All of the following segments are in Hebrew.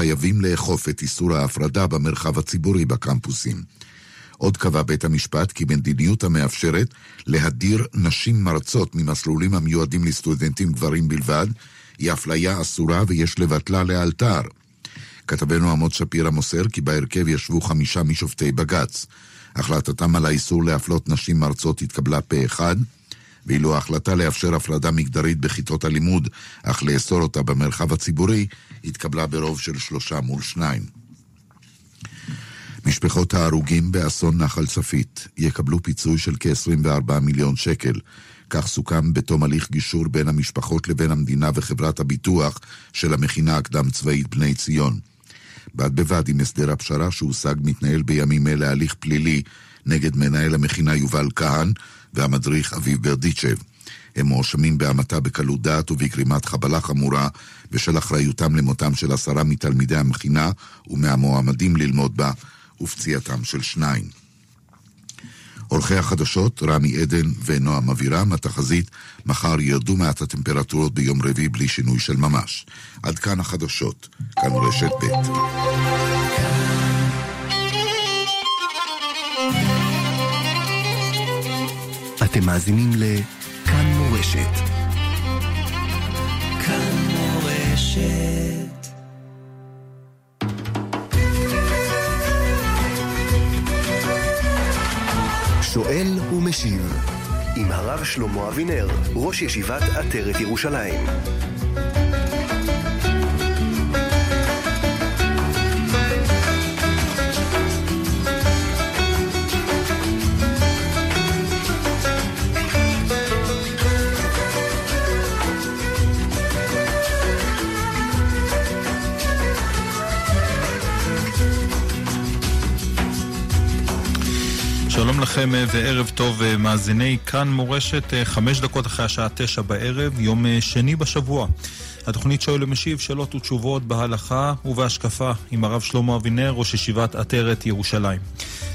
חייבים לאכוף את איסור ההפרדה במרחב הציבורי בקמפוסים. עוד קבע בית המשפט כי מדיניות המאפשרת להדיר נשים מרצות ממסלולים המיועדים לסטודנטים גברים בלבד, היא אפליה אסורה ויש לבטלה לאלתר. כתבנו עמוד שפירא מוסר כי בהרכב ישבו חמישה משופטי בג"ץ. החלטתם על האיסור להפלות נשים מרצות התקבלה פה אחד, ואילו ההחלטה לאפשר הפרדה מגדרית בכיתות הלימוד, אך לאסור אותה במרחב הציבורי, התקבלה ברוב של שלושה מול שניים. משפחות ההרוגים באסון נחל צפית יקבלו פיצוי של כ-24 מיליון שקל. כך סוכם בתום הליך גישור בין המשפחות לבין המדינה וחברת הביטוח של המכינה הקדם-צבאית בני ציון. בד בבד עם הסדר הפשרה שהושג מתנהל בימים אלה הליך פלילי נגד מנהל המכינה יובל כהן והמדריך אביב ברדיצ'ב. הם מואשמים בהמתה בקלות דעת ובגרימת חבלה חמורה בשל אחריותם למותם של עשרה מתלמידי המכינה ומהמועמדים ללמוד בה ופציעתם של שניים. עורכי החדשות, רמי עדן ונועם אבירם, התחזית, מחר ירדו מעט הטמפרטורות ביום רביעי בלי שינוי של ממש. עד כאן החדשות, כאן רשת ב'. אתם מאזינים לכאן מורשת. כאן מורשת. שואל ומשיב עם הרב שלמה אבינר, ראש ישיבת עטרת ירושלים. לכם אה, וערב טוב אה, מאזיני כאן מורשת, אה, חמש דקות אחרי השעה תשע בערב, יום שני בשבוע. התוכנית שואל ומשיב שאלות ותשובות בהלכה ובהשקפה עם הרב שלמה אבינר, ראש ישיבת עטרת ירושלים.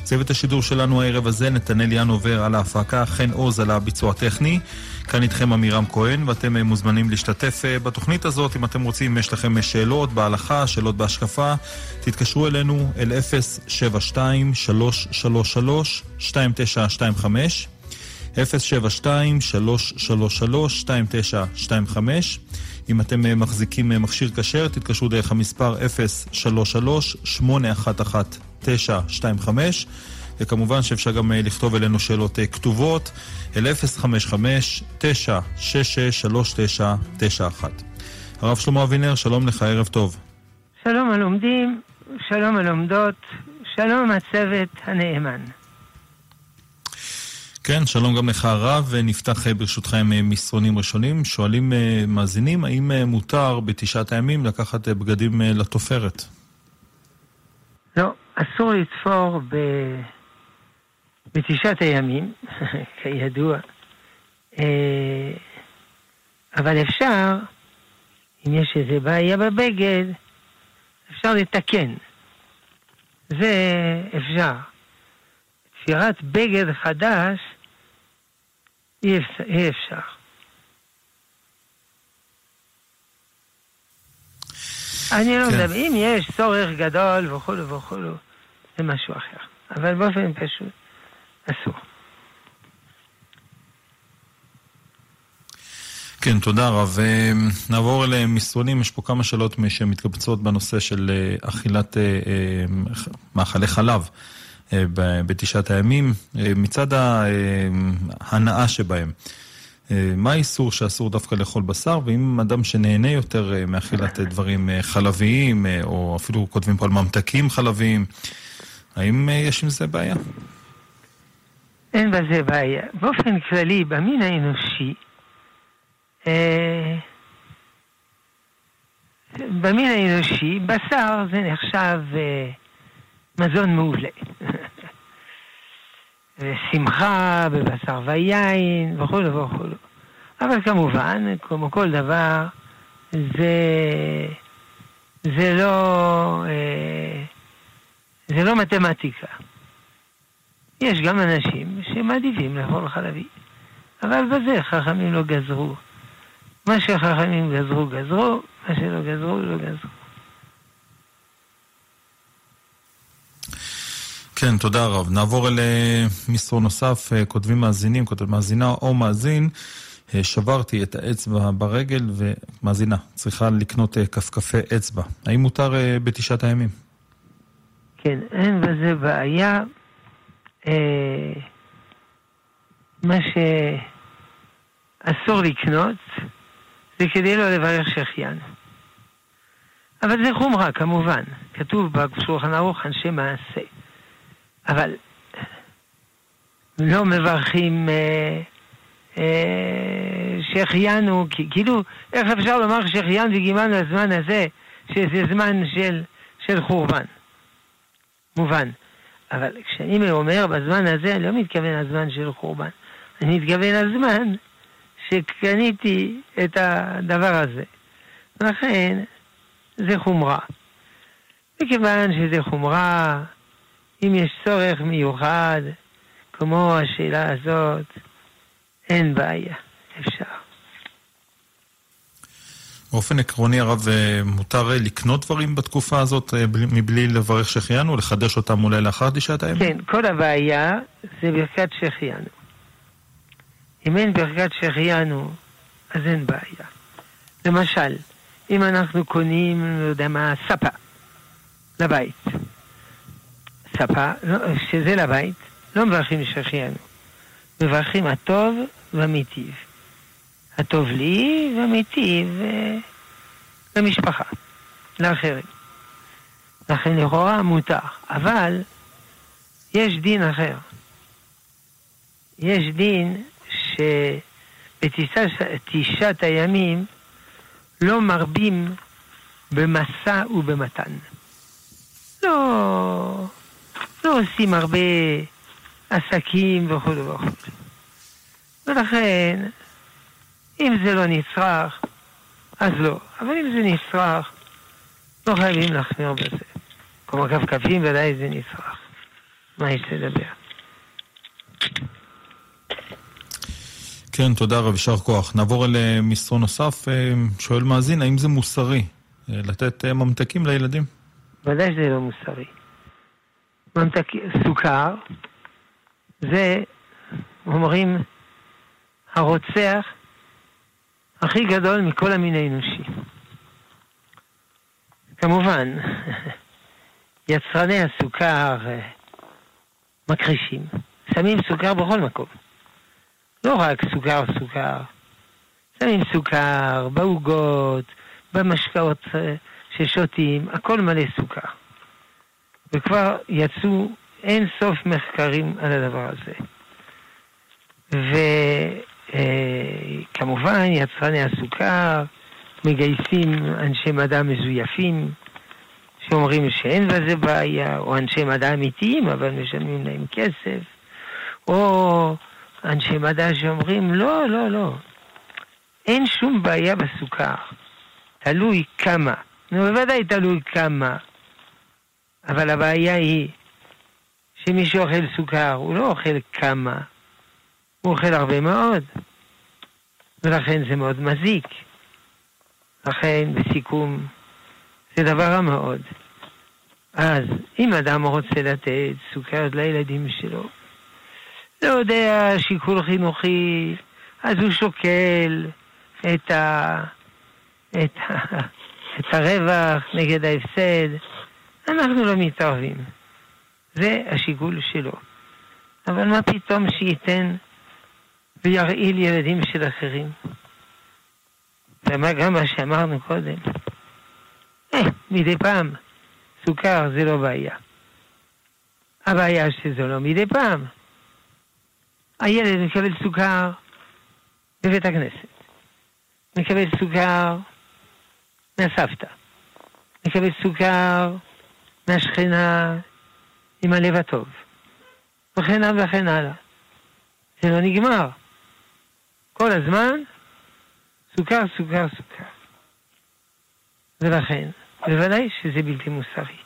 צוות השידור שלנו הערב הזה, נתנאל ינובר על ההפקה, חן עוז על הביצוע הטכני. כאן איתכם עמירם כהן, ואתם מוזמנים להשתתף בתוכנית הזאת. אם אתם רוצים, יש לכם שאלות בהלכה, שאלות בהשקפה, תתקשרו אלינו אל 072-333-2925. 072-333-2925 אם אתם אה, מחזיקים אה, מכשיר כשר, תתקשרו דרך המספר 033-811-925 וכמובן שאפשר גם אה, לכתוב אלינו שאלות כתובות אל 055-966-3991 הרב שלמה אבינר, שלום לך, ערב טוב. שלום הלומדים, שלום הלומדות, שלום הצוות הנאמן. כן, שלום גם לך הרב, ונפתח אה, ברשותכם אה, מסרונים ראשונים. שואלים אה, מאזינים, האם מותר בתשעת הימים לקחת בגדים לתופרת? לא, אסור לתפור ב... בתשעת הימים, כידוע. אבל אפשר, אם יש איזה בעיה בבגד, אפשר לתקן. זה אפשר. תפירת בגד חדש אי אפשר. אי אפשר. אני לא כן. מדבר, אם יש צורך גדול וכולו וכולו, זה משהו אחר. אבל באופן פשוט, אסור. כן, תודה רב. אה, נעבור למסרונים, יש פה כמה שאלות שמתקבצות בנושא של אה, אכילת אה, מאכלי חלב. בתשעת הימים, מצד ההנאה שבהם. מה האיסור שאסור דווקא לאכול בשר, ואם אדם שנהנה יותר מאכילת דברים חלביים, או אפילו כותבים פה על ממתקים חלביים, האם יש עם זה בעיה? אין בזה בעיה. באופן כללי, במין האנושי, במין האנושי, בשר זה נחשב... מזון מעולה. ושמחה בבשר ויין וכולו וכולו. אבל כמובן, כמו כל דבר, זה, זה לא, אה, זה לא מתמטיקה. יש גם אנשים שמעדיפים לאכול חלבי, אבל בזה חכמים לא גזרו. מה שחכמים גזרו, גזרו, מה שלא גזרו, לא גזרו. כן, תודה רב. נעבור אל אה, מסרון נוסף, אה, כותבים מאזינים, כותב מאזינה או מאזין. אה, שברתי את האצבע ברגל ומאזינה, צריכה לקנות כפכפי אצבע. האם מותר בתשעת הימים? כן, אין בזה בעיה. אה, מה שאסור לקנות זה כדי לא לברך שהחיינו. אבל זה חומרה, כמובן. כתוב בשולחן ערוך אנשי מעשה. אבל לא מברכים אה, אה, שהחיינו, כאילו, איך אפשר לומר שהחיינו וגימנו הזמן הזה, שזה זמן של, של חורבן? מובן. אבל כשאני אומר בזמן הזה, אני לא מתכוון לזמן של חורבן. אני מתכוון לזמן שקניתי את הדבר הזה. לכן, זה חומרה. מכיוון שזה חומרה, אם יש צורך מיוחד, כמו השאלה הזאת, אין בעיה, אפשר. באופן עקרוני, הרב, אה, מותר אה, לקנות דברים בתקופה הזאת אה, מבלי לברך שהחיינו, לחדש אותם אולי לאחר תשעת הימים? כן, כל הבעיה זה ברכת שהחיינו. אם אין ברכת שהחיינו, אז אין בעיה. למשל, אם אנחנו קונים, לא יודע מה, ספה לבית. ספה, לא, שזה לבית, לא מברכים שהחיינו. מברכים הטוב והמיטיב. הטוב לי והמיטיב אה, למשפחה, לאחרים. לכן לכאורה מותר, אבל יש דין אחר. יש דין שבתשעת הימים לא מרבים במשא ובמתן. לא, לא עושים הרבה עסקים וכו' וכו'. ולכן אם זה לא נצרך, אז לא. אבל אם זה נצרך, לא חייבים להחמיר בזה. כמו כפכפים ודאי זה נצרך. מה יש לדבר? כן, תודה רב, יישר כוח. נעבור אל אה, מסרון נוסף. אה, שואל מאזין, האם זה מוסרי אה, לתת ממתקים לילדים? ודאי שזה לא מוסרי. ממתק... סוכר זה, אומרים, הרוצח הכי גדול מכל המין האנושי. כמובן, יצרני הסוכר אה, מכחישים, שמים סוכר בכל מקום. לא רק סוכר סוכר, שמים סוכר בעוגות, במשקאות אה, ששותים, הכל מלא סוכר. וכבר יצאו אין סוף מחקרים על הדבר הזה. ו... אה, כמובן, יצרני הסוכר מגייסים אנשי מדע מזויפים שאומרים שאין בזה בעיה, או אנשי מדע אמיתיים אבל משלמים להם כסף, או אנשי מדע שאומרים לא, לא, לא, אין שום בעיה בסוכר, תלוי כמה. נו, בוודאי תלוי כמה, אבל הבעיה היא שמי שאוכל סוכר הוא לא אוכל כמה, הוא אוכל הרבה מאוד, ולכן זה מאוד מזיק. לכן, בסיכום, זה דבר רע מאוד. אז אם אדם רוצה לתת סוכרת לילדים שלו, לא יודע, שיקול חינוכי, אז הוא שוקל את, ה... את, ה... את הרווח נגד ההפסד. אנחנו לא מתערבים. זה השיקול שלו. אבל מה פתאום שייתן וירעיל ילדים של אחרים. ומה גם מה שאמרנו קודם. אה, מדי פעם, סוכר זה לא בעיה. הבעיה שזה לא מדי פעם. הילד מקבל סוכר בבית הכנסת, מקבל סוכר מהסבתא, מקבל סוכר מהשכנה עם הלב הטוב, וכן הלאה וכן הלאה. זה לא נגמר. כל הזמן סוכר, סוכר, סוכר. ולכן, בוודאי שזה בלתי מוסרי.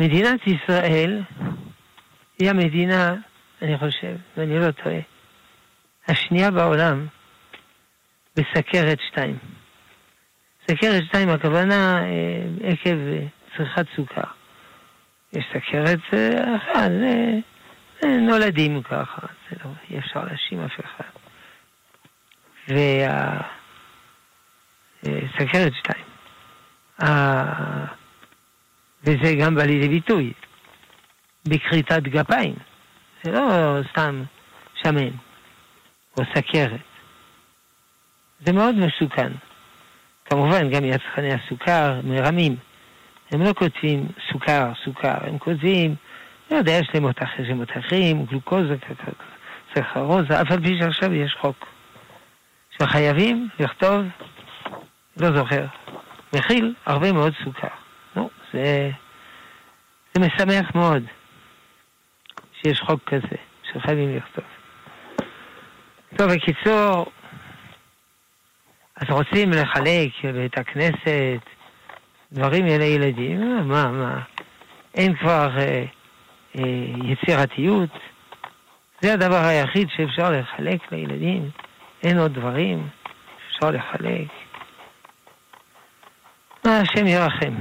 מדינת ישראל היא המדינה, אני חושב, ואני לא טועה, השנייה בעולם בסכרת 2. סכרת 2, הכוונה אה, עקב צריכת סוכר. יש סכרת אחת, זה, זה נולדים ככה, זה לא, אי אפשר להאשים אף אחד. והסכרת שתיים. וזה גם בא לידי ביטוי בכריתת גפיים. זה לא סתם שמן או סכרת. זה מאוד מסוכן. כמובן, גם יצרני הסוכר מרמים. הם לא כותבים סוכר, סוכר, הם כותבים, לא יודע, יש להם מותחים, גלוקוזה, סחרוזה, אף על פי שעכשיו יש חוק. שחייבים לכתוב, לא זוכר, מכיל הרבה מאוד סוכר. נו, זה, זה משמח מאוד שיש חוק כזה, שחייבים לכתוב. טוב, בקיצור, אז רוצים לחלק בית הכנסת, דברים אלה ילדים, מה, מה, אין כבר אה, יצירתיות, זה הדבר היחיד שאפשר לחלק לילדים, אין עוד דברים שאפשר לחלק. מה השם ירחם.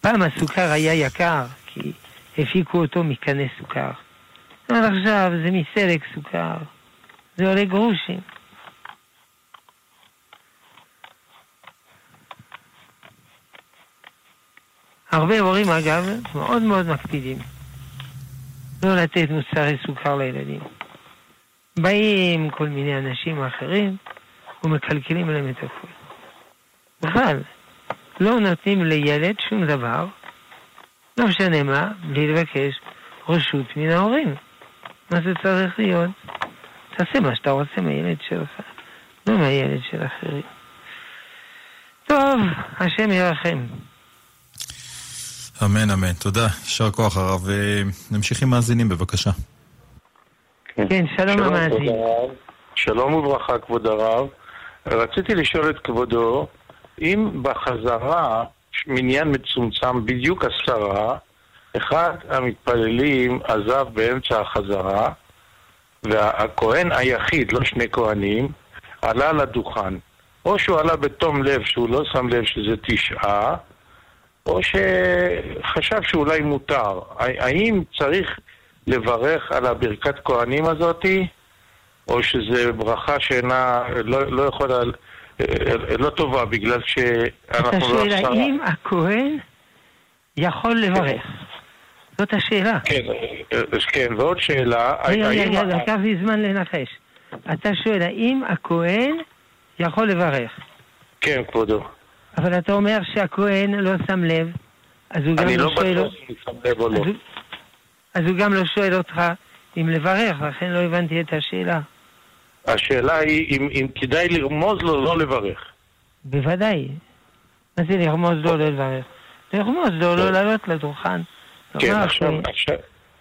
פעם הסוכר היה יקר, כי הפיקו אותו מקנה סוכר. אבל עכשיו זה מסלק סוכר, זה עולה גרושים. הרבה הורים, אגב, מאוד מאוד מקפידים לא לתת מוצרי סוכר לילדים. באים כל מיני אנשים אחרים ומקלקלים להם את הכול. בכלל, לא נותנים לילד שום דבר, לא משנה מה, בלי לבקש רשות מן ההורים. מה זה צריך להיות? תעשה מה שאתה רוצה מהילד שלך, לא מהילד של אחרים. טוב, השם ירחם. אמן, אמן. תודה. יישר כוח הרב. נמשיך עם מאזינים, בבקשה. כן, כן שלום המאזין. שלום וברכה, כבוד הרב. רציתי לשאול את כבודו, אם בחזרה, מניין מצומצם, בדיוק עשרה, אחד המתפללים עזב באמצע החזרה, והכהן היחיד, לא שני כהנים, עלה לדוכן. או שהוא עלה בתום לב שהוא לא שם לב שזה תשעה, או שחשב שאולי מותר. האם צריך לברך על הברכת כהנים הזאתי, או שזה ברכה שאינה, לא, לא יכולה, לא טובה, בגלל שאנחנו לא... את השאלה, האם הכהן יכול לברך? זאת השאלה. כן, כן, ועוד שאלה... רגע, רגע, לקח לי זמן לנחש. אתה שואל, האם הכהן יכול לברך? כן, כבודו. אבל אתה אומר שהכהן לא שם לב, אז הוא גם לא, לא שואל... אני לא בטוח אם שם לב או לא. אז הוא גם לא שואל אותך אם לברך, לכן לא הבנתי את השאלה. השאלה היא אם, אם כדאי לרמוז לו לא לברך. בוודאי. מה זה לרמוז לו לא לברך? לרמוז לו לא לעלות לדוכן. כן. עכשיו...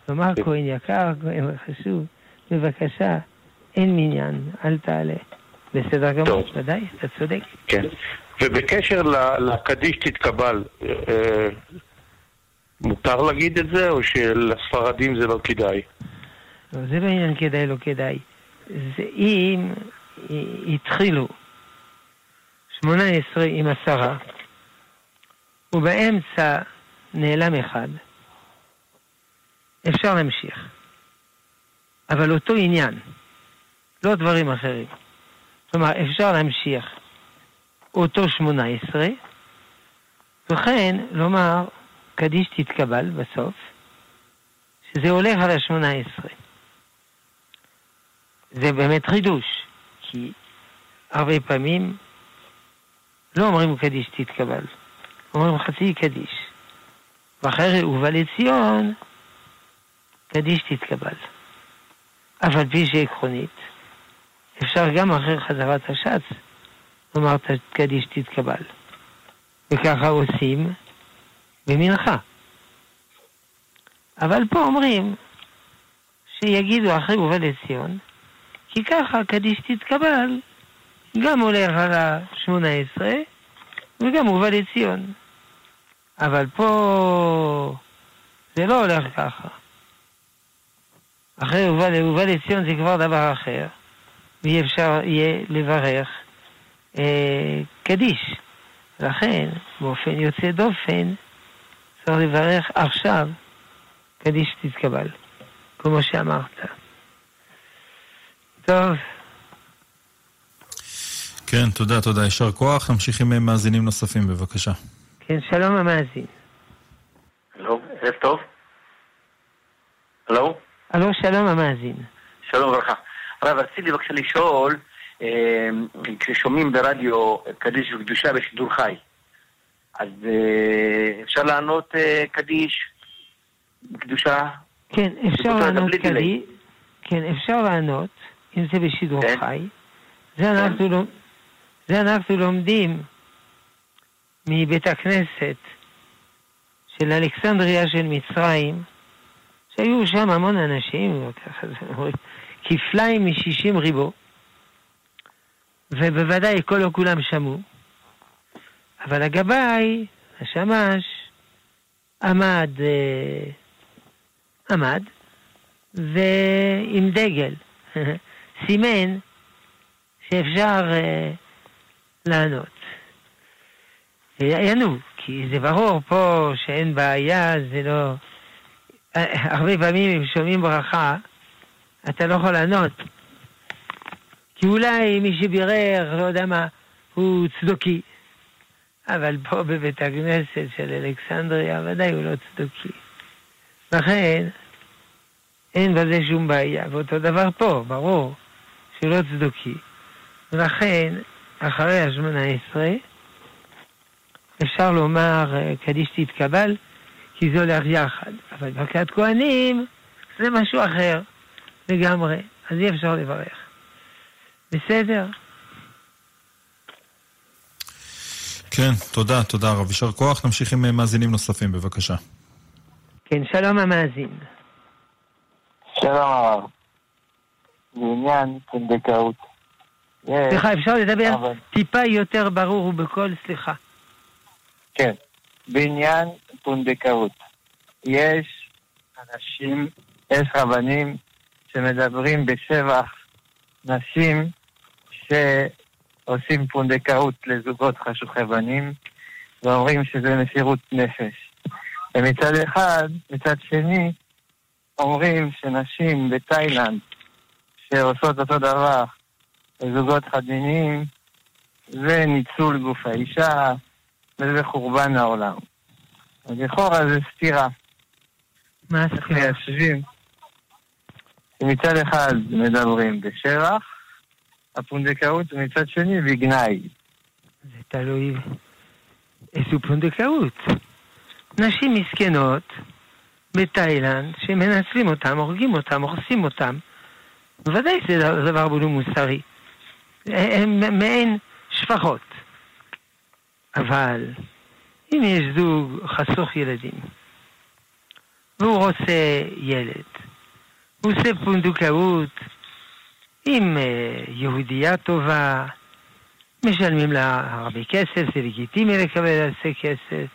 לומר כהן יקר, כהן חשוב, בבקשה, אין מניין, אל תעלה. בסדר גמור, ודאי, אתה צודק. כן. ובקשר לקדיש תתקבל, אה, מותר להגיד את זה, או שלספרדים זה לא כדאי? לא, זה לא עניין כדאי, לא כדאי. זה אם התחילו 18 עם עשרה, ובאמצע נעלם אחד, אפשר להמשיך. אבל אותו עניין, לא דברים אחרים. כלומר, אפשר להמשיך אותו שמונה עשרה, וכן לומר קדיש תתקבל בסוף, שזה הולך על השמונה עשרה. זה באמת חידוש, כי הרבה פעמים לא אומרים קדיש תתקבל, אומרים חצי קדיש. ואחרי ובא לציון, קדיש תתקבל. אף על פי שעקרונית, אפשר גם אחרי חזרת השץ לומר קדיש תתקבל. וככה עושים במנחה. אבל פה אומרים שיגידו אחרי ובא לציון, כי ככה קדיש תתקבל גם הולך על השמונה עשרה וגם הובא לציון. אבל פה זה לא הולך ככה. אחרי הובא לציון זה כבר דבר אחר, ואי אפשר יהיה לברך אה, קדיש. לכן, באופן יוצא דופן, צריך לברך עכשיו, קדיש תתקבל, כמו שאמרת. טוב. כן, תודה, תודה. יישר כוח. נמשיך עם מאזינים נוספים, בבקשה. כן, שלום המאזין. הלו, ערב טוב. הלו? הלו, שלום המאזין. שלום וברכה. הרב, רציתי בבקשה לשאול, כששומעים ברדיו קדיש וקדושה בשידור חי, אז אה, אפשר לענות אה, קדיש בקדושה? כן, אפשר לענות. קדיש. כן, אפשר לענות, אם זה בשידור כן. חי. זה אנחנו, לומ- זה אנחנו לומדים מבית הכנסת של אלכסנדריה של מצרים, שהיו שם המון אנשים, כפליים משישים ריבו, ובוודאי כל לא כולם שמעו, אבל הגבאי, השמש, עמד, אה, עמד, ועם דגל, סימן שאפשר אה, לענות. יענו, כי זה ברור פה שאין בעיה, זה לא... אה, הרבה פעמים אם שומעים ברכה, אתה לא יכול לענות. כי אולי מי שבירר, לא יודע מה, הוא צדוקי. אבל פה בבית הכנסת של אלכסנדריה, ודאי הוא לא צדוקי. לכן, אין בזה שום בעיה. ואותו דבר פה, ברור, שהוא לא צדוקי. ולכן, אחרי השמונה עשרה, אפשר לומר אה, קדיש תתקבל, כי זה הולך יחד. אבל ברכת כהנים זה משהו אחר לגמרי, אז אי אפשר לברך. בסדר? כן, תודה, תודה רב. יישר כוח. נמשיך עם אה, מאזינים נוספים, בבקשה. כן, שלום המאזין. שלום הרב. בעניין פונדקאות. יש, סליחה, אפשר לדבר אבל- טיפה יותר ברור ובקול, סליחה. כן. בעניין פונדקאות. יש אנשים, יש רבנים שמדברים בשבח נשים שעושים פונדקאות לזוגות חשוכי בנים ואומרים שזה מסירות נפש. ומצד אחד, מצד שני, אומרים שנשים בתאילנד שעושות אותו דבר לזוגות חד-מיניים זה ניצול גוף האישה וזה חורבן העולם. אז לכאורה זה סתירה. מה הסתירה? מיישבים שמצד אחד מדברים בשבח הפונדקאות ומצד שני בגנאי. זה תלוי איזו פונדקאות. נשים מסכנות בתאילנד שמנצלים אותם, הורגים אותם, הורסים אותם. בוודאי זה דבר לא מוסרי. הם מעין שפחות. אבל אם יש זוג חסוך ילדים, והוא רוצה ילד, הוא עושה פונדקאות עם אה, יהודייה טובה, משלמים לה הרבה כסף, זה לגיטימי לקבל על זה כסף.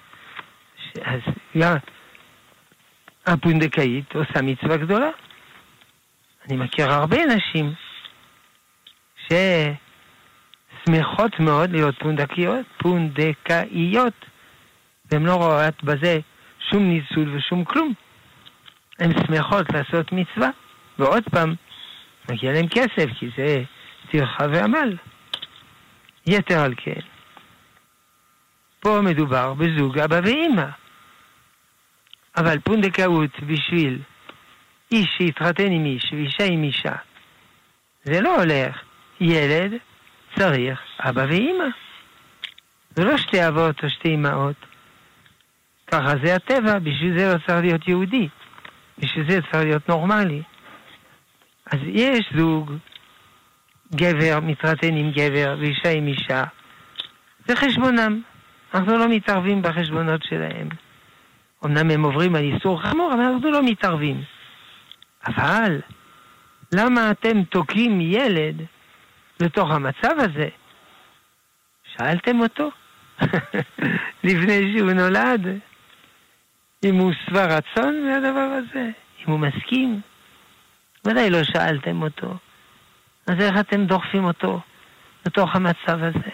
אז גם הפונדקאית עושה מצווה גדולה. אני מכיר הרבה נשים ששמחות מאוד להיות פונדקיות, פונדקאיות, והן לא רואות בזה שום ניצול ושום כלום. הן שמחות לעשות מצווה, ועוד פעם, מגיע להם כסף, כי זה טרחה ועמל. יתר על כן, פה מדובר בזוג אבא ואימא. אבל פונדקאות בשביל איש שהתחתן עם איש ואישה עם אישה, זה לא הולך. ילד צריך אבא ואימא. זה לא שתי אבות או שתי אמהות. ככה זה הטבע, בשביל זה לא צריך להיות יהודי. בשביל זה צריך להיות נורמלי. אז יש זוג, גבר מתחתן עם גבר ואישה עם אישה, זה חשבונם. אנחנו לא מתערבים בחשבונות שלהם. אמנם הם עוברים על איסור חמור, אבל אנחנו לא מתערבים. אבל, למה אתם תוקעים ילד לתוך המצב הזה? שאלתם אותו? לפני שהוא נולד? אם הוא שבע רצון מהדבר הזה? אם הוא מסכים? ודאי לא שאלתם אותו. אז איך אתם דוחפים אותו לתוך המצב הזה?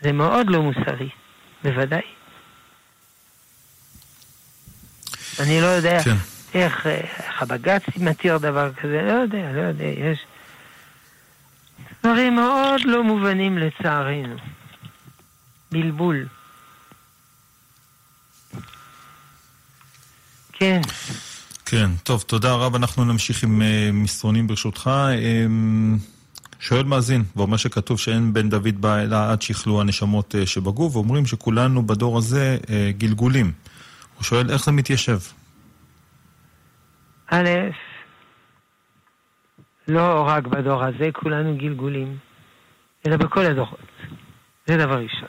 זה מאוד לא מוסרי, בוודאי. אני לא יודע כן. איך, אה, איך הבג"ץ מתיר דבר כזה, לא יודע, לא יודע, יש דברים מאוד לא מובנים לצערנו. בלבול. כן, כן, טוב, תודה רב. אנחנו נמשיך עם אה, מסרונים ברשותך. אה, שואל מאזין, ואומר שכתוב שאין בן דוד בא אלא עד שיכלו הנשמות אה, שבגוף, ואומרים שכולנו בדור הזה אה, גלגולים. הוא שואל איך זה מתיישב. א', לא רק בדור הזה, כולנו גלגולים, אלא בכל הדורות. זה דבר ראשון.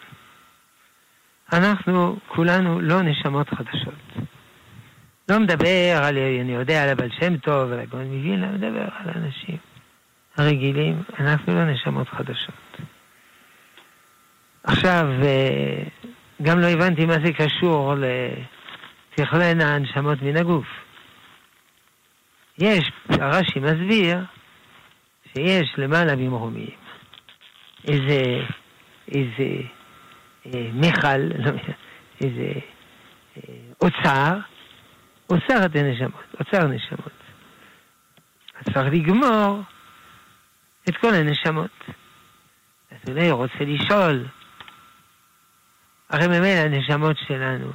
אנחנו כולנו לא נשמות חדשות. לא מדבר על, אני יודע, על הבעל שם טוב, על הגאון מווילנה, מדבר על האנשים הרגילים, אנחנו לא נשמות חדשות. עכשיו, אה, גם לא הבנתי מה זה קשור לתכלנה הנשמות מן הגוף. יש, הרש"י מסביר שיש למעלה ממרומים איזה, איזה אה, מיכל, לא, איזה אה, אוצר, אוצר את הנשמות, אוצר נשמות. אז צריך לגמור את כל הנשמות. אז אולי הוא רוצה לשאול, הרי ממילא הנשמות שלנו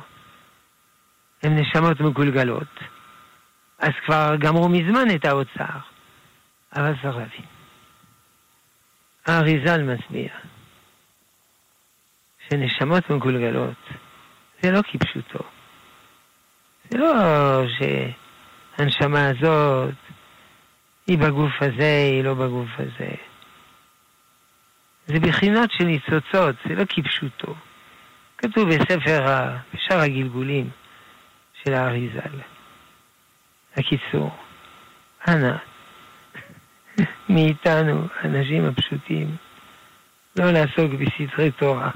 הן נשמות מגולגלות, אז כבר גמרו מזמן את האוצר. אבל צריך להבין. האריזל מסביר שנשמות מגולגלות זה לא כפשוטו. לא שהנשמה הזאת היא בגוף הזה, היא לא בגוף הזה. זה בחינות של ניצוצות, זה לא כפשוטו. כתוב בספר. בשאר הגלגולים של האריזל. הקיצור, אנא, מאיתנו, האנשים הפשוטים, לא לעסוק בסתרי תורה.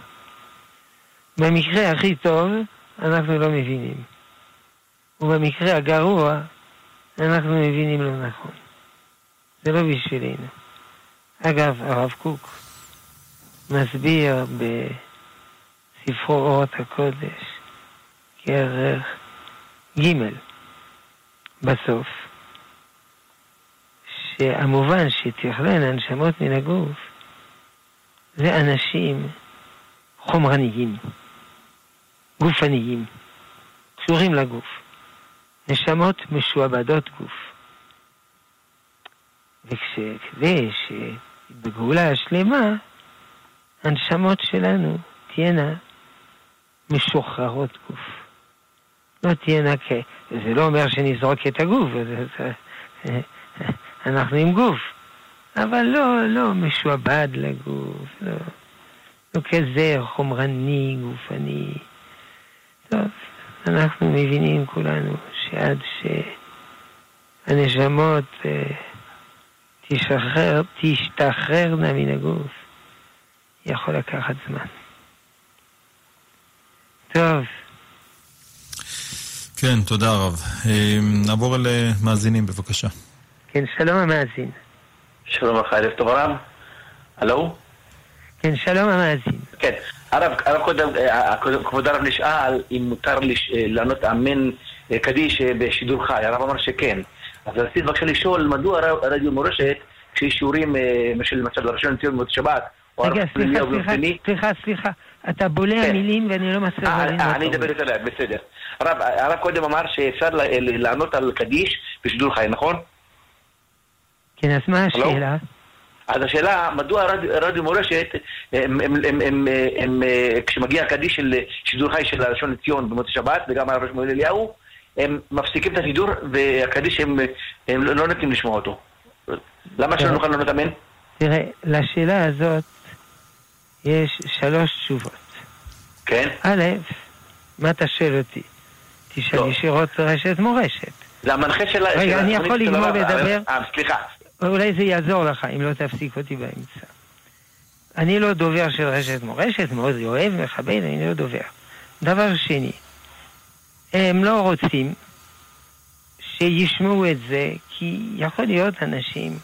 במקרה הכי טוב, אנחנו לא מבינים. ובמקרה הגרוע, אנחנו מבינים לא נכון. זה לא בשבילנו. אגב, הרב קוק מסביר בספרו אורות הקודש, כערך ג' בסוף, שהמובן שתכלנה הנשמות מן הגוף זה אנשים חומרניים, גופניים, קשורים לגוף. נשמות משועבדות גוף. וכדי שבגאולה השלמה, הנשמות שלנו תהיינה משוחררות גוף. לא תהיינה כ... זה לא אומר שנזרוק את הגוף, אנחנו עם גוף, אבל לא, לא משועבד לגוף, לא, לא כזה חומרני, גופני. טוב, אנחנו מבינים כולנו שעד שהנשמות אה, תשחרר, תשתחררנה מן הגוף, יכול לקחת זמן. טוב. כן, תודה רב. אה, נעבור אל אה, מאזינים, בבקשה. כן, שלום המאזין. שלום לך, ערב טוב הרב. הלו? כן, שלום המאזין. כן. הרב, הרב קודם, אה, כבוד הרב נשאל אם מותר לש- אה, לענות אמן אה, קדיש אה, בשידור חי. הרב אמר שכן. אז רציתי בבקשה לשאול, מדוע רדיו מורשת, כשיש שיעורים אה, של למשל ראשון לציון במוצאי שבת, או הרב רגע, סליחה, אליהו סליחה, סליחה. אתה בולע כן. מילים ואני לא מצליח אה, להבין אה, מה אני אדבר. יותר לאט, בסדר. הרב, הרב קודם אמר שאפשר לענות על קדיש בשידור חי, נכון? כן, אז מה? השאלה? אז השאלה, מדוע רדיו, רדיו מורשת, הם, הם, הם, הם, הם, אה, כשמגיע הקדיש של שידור חי של הראשון לציון במוצאי שבת, וגם הרב שמואל אליהו, הם מפסיקים את השידור, והקדיש הם, הם לא לא נותנים לשמוע אותו. למה שלא כן. נוכל לענות אמן? תראה, לשאלה הזאת יש שלוש תשובות. כן? א', מה אתה שואל אותי? תשאל לא. ישירות רשת מורשת. זה המנחה של... רגע, אני יכול לגמור לדבר? אה, סליחה. אולי זה יעזור לך אם לא תפסיק אותי באמצע. אני לא דובר של רשת מורשת, מאוד אוהב, מכבד, אני לא דובר. דבר שני, הם לא רוצים שישמעו את זה, כי יכול להיות אנשים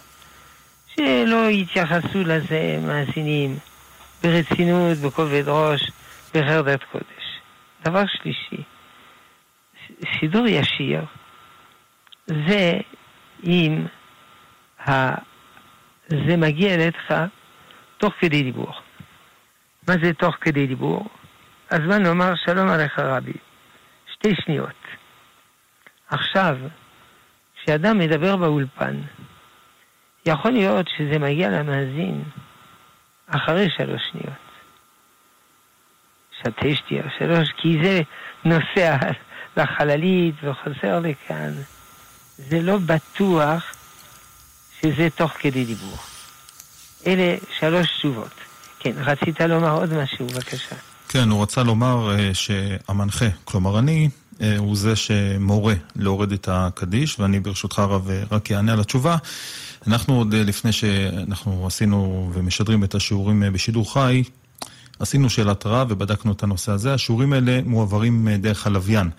שלא יתייחסו לזה, מאזינים, ברצינות, בכובד ראש, בחרדת קודש. דבר שלישי, שידור ישיר זה אם. זה מגיע אליך תוך כדי דיבור. מה זה תוך כדי דיבור? הזמן לומר שלום עליך רבי. שתי שניות. עכשיו, כשאדם מדבר באולפן, יכול להיות שזה מגיע למאזין אחרי שלוש שניות. שתה שתייה שלוש, כי זה נוסע לחללית וחוזר לכאן. זה לא בטוח שזה תוך כדי דיבור. אלה שלוש תשובות. כן, רצית לומר עוד משהו, בבקשה. כן, הוא רצה לומר uh, שהמנחה, כלומר אני, uh, הוא זה שמורה להוריד את הקדיש, ואני ברשותך הרב uh, רק אענה על התשובה. אנחנו עוד לפני שאנחנו עשינו ומשדרים את השיעורים בשידור חי, עשינו שאלת רב ובדקנו את הנושא הזה. השיעורים האלה מועברים דרך הלוויין.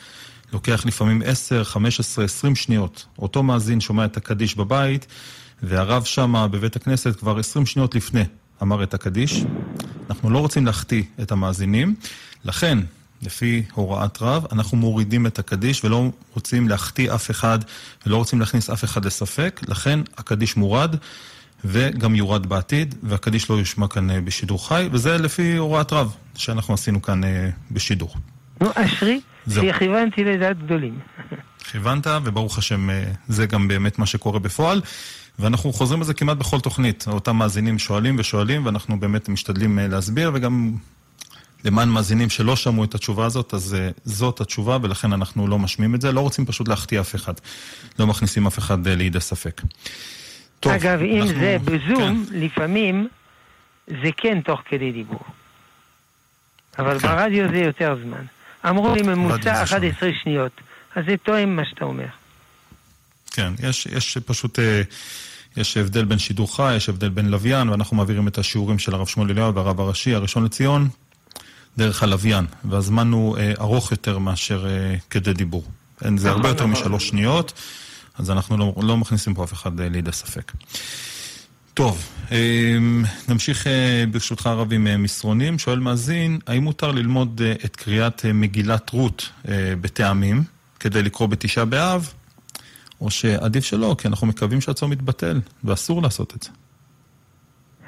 לוקח לפעמים 10, 15, 20 שניות. אותו מאזין שומע את הקדיש בבית, והרב שמה בבית הכנסת כבר 20 שניות לפני אמר את הקדיש. אנחנו לא רוצים להחטיא את המאזינים, לכן, לפי הוראת רב, אנחנו מורידים את הקדיש ולא רוצים להחטיא אף אחד ולא רוצים להכניס אף אחד לספק, לכן הקדיש מורד. וגם יורד בעתיד, והקדיש לא יושמע כאן אה, בשידור חי, וזה לפי הוראת רב שאנחנו עשינו כאן אה, בשידור. נו, אשרי, שכיוונתי לדעת גדולים. כיוונת, וברוך השם, אה, זה גם באמת מה שקורה בפועל. ואנחנו חוזרים על זה כמעט בכל תוכנית. אותם מאזינים שואלים ושואלים, ואנחנו באמת משתדלים אה, להסביר, וגם למען מאזינים שלא שמעו את התשובה הזאת, אז uh, זאת התשובה, ולכן אנחנו לא משמיעים את זה. לא רוצים פשוט להחטיא אף אחד. לא מכניסים אף אחד uh, לידי ספק. טוב, אגב, אם אנחנו... זה בזום, כן. לפעמים זה כן תוך כדי דיבור. אבל כן. ברדיו זה יותר זמן. אמרו לי ממוצע 11 שניות, אז זה תואם מה שאתה אומר. כן, יש, יש פשוט... אה, יש הבדל בין שידור חי, יש הבדל בין לוויין, ואנחנו מעבירים את השיעורים של הרב שמואל אליהו והרב הראשי, הראשון לציון, דרך הלוויין, והזמן הוא אה, ארוך יותר מאשר אה, כדי דיבור. אין, זה הרבה יותר משלוש שניות, אז אנחנו לא, לא מכניסים פה אף אחד אה, לידי ספק. טוב, אה, נמשיך אה, ברשותך הרב עם אה, מסרונים. שואל מאזין, האם מותר ללמוד את קריאת מגילת רות בטעמים, כדי לקרוא בתשעה באב? או שעדיף שלא, כי אנחנו מקווים שהצום יתבטל, ואסור לעשות את זה.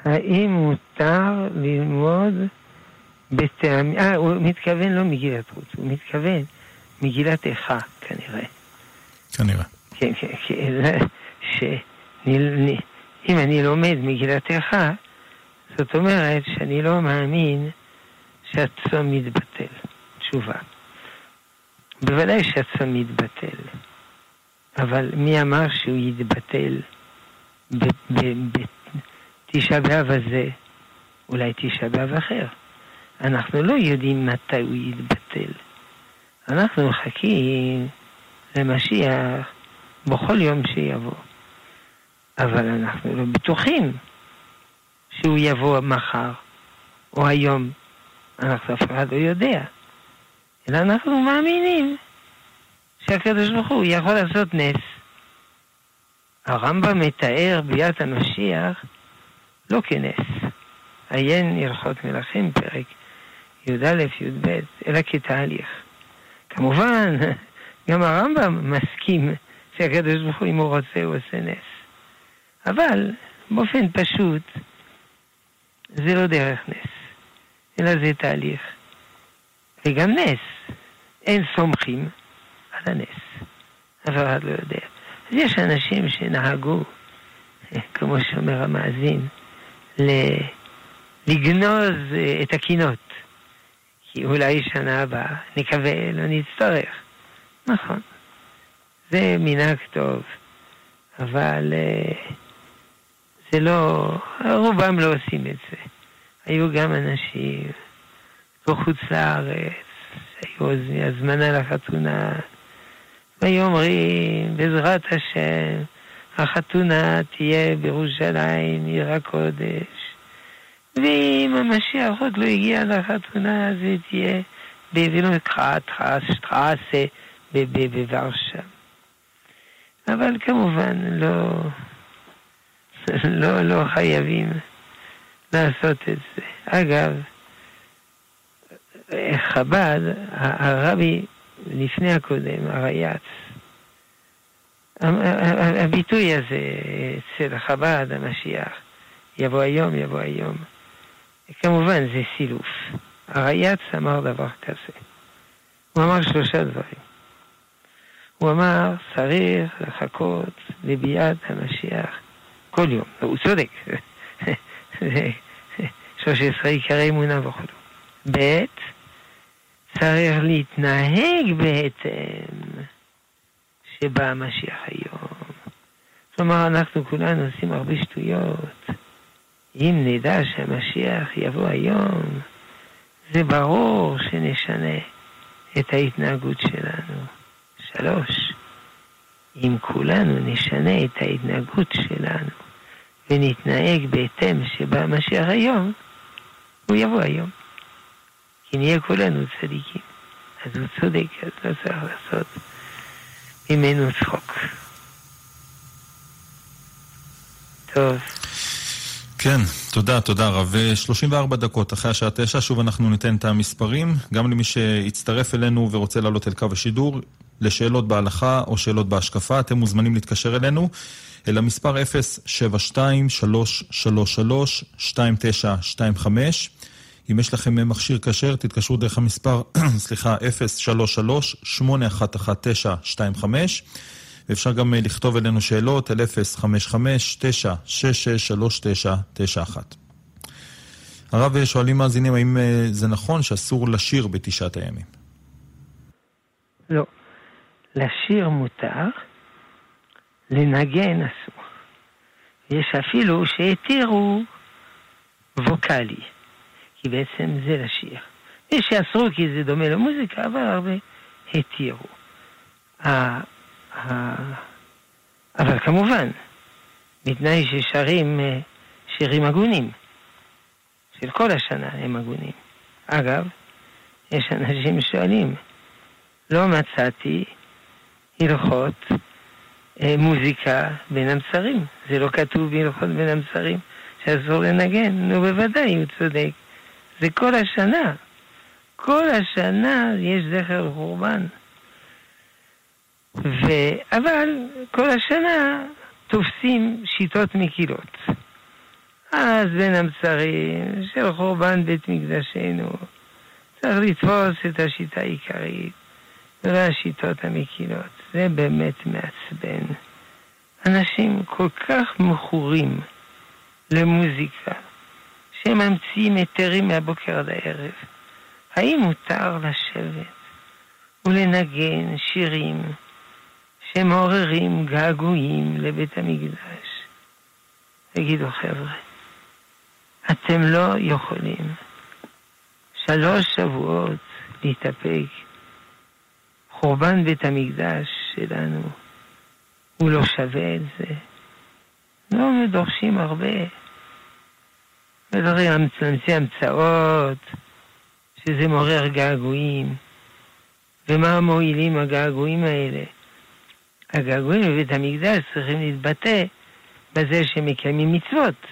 האם מותר ללמוד בטעמים... אה, הוא מתכוון לא מגילת רות, הוא מתכוון מגילת איכה, כנראה. כנראה. כן, כן, כן, שאם אני לומד מגילת איכה, זאת אומרת שאני לא מאמין שהצום מתבטל. תשובה. בוודאי שהצום מתבטל. אבל מי אמר שהוא יתבטל בתשעה באב הזה, אולי תשעה באב אחר. אנחנו לא יודעים מתי הוא יתבטל. אנחנו מחכים למשיח בכל יום שיבוא. אבל אנחנו לא בטוחים שהוא יבוא מחר או היום. אנחנו אף אחד לא יודע. אלא אנחנו מאמינים שהקדוש ברוך הוא יכול לעשות נס. הרמב"ם מתאר ביאת המשיח לא כנס. עיין הלכות מלכים, פרק י"א, י"ב, אלא כתהליך. כמובן, גם הרמב"ם מסכים שהקדוש ברוך הוא, אם הוא רוצה, הוא עושה נס. אבל באופן פשוט, זה לא דרך נס, אלא זה תהליך. וגם נס, אין סומכים הנס. אף אחד לא יודע. אז יש אנשים שנהגו, כמו שאומר המאזין, לגנוז אה, את הקינות. כי אולי שנה הבאה נקווה, לא נצטרך. נכון. זה מנהג טוב, אבל אה, זה לא, רובם לא עושים את זה. היו גם אנשים בחוץ לארץ, היו הזמנה לחתונה, ויאמרים, בעזרת השם, החתונה תהיה בירושלים, עיר הקודש. ואם המשיח עוד לא הגיע לחתונה, אז היא תהיה בווילנקראט-שטרסה בוורשה. אבל כמובן לא, לא, לא חייבים לעשות את זה. אגב, חב"ד, הרבי לפני הקודם, הרייץ, הביטוי הזה אצל חב"ד, המשיח, יבוא היום, יבוא היום, כמובן זה סילוף. הרייץ אמר דבר כזה. הוא אמר שלושה דברים. הוא אמר, צריך לחכות לביאת המשיח כל יום. הוא צודק. זה 13 עיקרי אמונה וכו'. ב', צריך להתנהג בהתאם שבא המשיח היום. כלומר, אנחנו כולנו עושים הרבה שטויות. אם נדע שהמשיח יבוא היום, זה ברור שנשנה את ההתנהגות שלנו. שלוש, אם כולנו נשנה את ההתנהגות שלנו ונתנהג בהתאם שבא המשיח היום, הוא יבוא היום. כי נהיה כולנו צדיקים. אז הוא צודק, אז לא צריך לעשות ממנו צחוק. טוב. כן, תודה, תודה רב. 34 דקות אחרי השעה 9, שוב אנחנו ניתן את המספרים. גם למי שהצטרף אלינו ורוצה לעלות אל קו השידור, לשאלות בהלכה או שאלות בהשקפה, אתם מוזמנים להתקשר אלינו אל המספר 072-333-2925. אם יש לכם מכשיר כשר, תתקשרו דרך המספר, סליחה, 033-811925. ואפשר גם אה, לכתוב אלינו שאלות אל 055-966-3991. הרב, אה, שואלים מאזינים, האם אה, זה נכון שאסור לשיר בתשעת הימים? לא. לשיר מותר, לנגן אסור. יש אפילו שהתירו ווקאלי, כי בעצם זה לשיר. יש שאסרו כי זה דומה למוזיקה, אבל הרבה התירו. אבל כמובן, בתנאי ששרים אה, שירים הגונים, של כל השנה הם הגונים. אגב, יש אנשים ששואלים, לא מצאתי הלכות אה, מוזיקה בין המצרים. זה לא כתוב בהלכות בין המצרים שאסור לנגן. נו, בוודאי, הוא צודק. זה כל השנה. כל השנה יש זכר לחורבן. ו... אבל כל השנה תופסים שיטות מקילות. אז בין המצרים של חורבן בית מקדשנו צריך לתפוס את השיטה העיקרית ולא השיטות המקילות. זה באמת מעצבן. אנשים כל כך מכורים למוזיקה, שהם ממציאים היתרים מהבוקר עד הערב. האם מותר לשבת ולנגן שירים שמעוררים געגועים לבית המקדש. תגידו חבר'ה, אתם לא יכולים שלוש שבועות להתאפק. חורבן בית המקדש שלנו, הוא לא שווה את זה. לא דורשים הרבה. מדברים המציא המצאות, שזה מעורר געגועים. ומה מועילים הגעגועים האלה? הגעגועים בבית המקדש צריכים להתבטא בזה שמקיימים מצוות,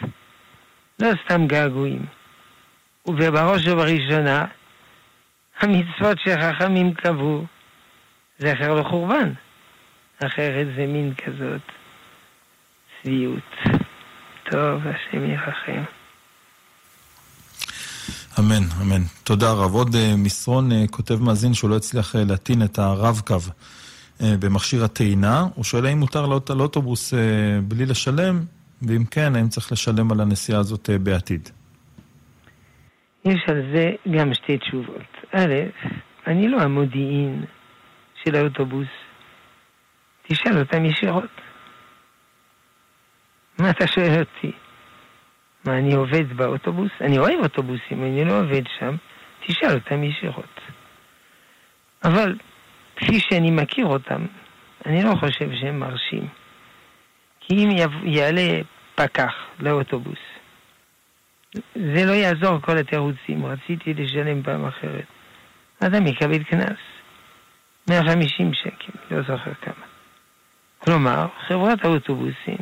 לא סתם געגועים. ובראש ובראשונה, המצוות שחכמים קבעו, זכר לחורבן. אחרת זה מין כזאת צביעות. טוב, השם ירחם. אמן, אמן. תודה רב. עוד uh, מסרון uh, כותב מאזין שהוא לא הצליח uh, להטעין את הרב-קו. אה, במכשיר הטעינה, הוא שואל האם מותר לעלות על אוטובוס אה, בלי לשלם, ואם כן, האם צריך לשלם על הנסיעה הזאת אה, בעתיד? יש על זה גם שתי תשובות. א', אני לא המודיעין של האוטובוס. תשאל אותם ישירות. מה אתה שואל אותי? מה, אני עובד באוטובוס? אני אוהב אוטובוסים, אני לא עובד שם. תשאל אותם ישירות. אבל כפי שאני מכיר אותם, אני לא חושב שהם מרשים. כי אם יעלה פקח לאוטובוס, זה לא יעזור כל התירוצים, רציתי לשלם פעם אחרת. אדם יקבל קנס, 150 שקל, לא זוכר כמה. כלומר, חברת האוטובוסים,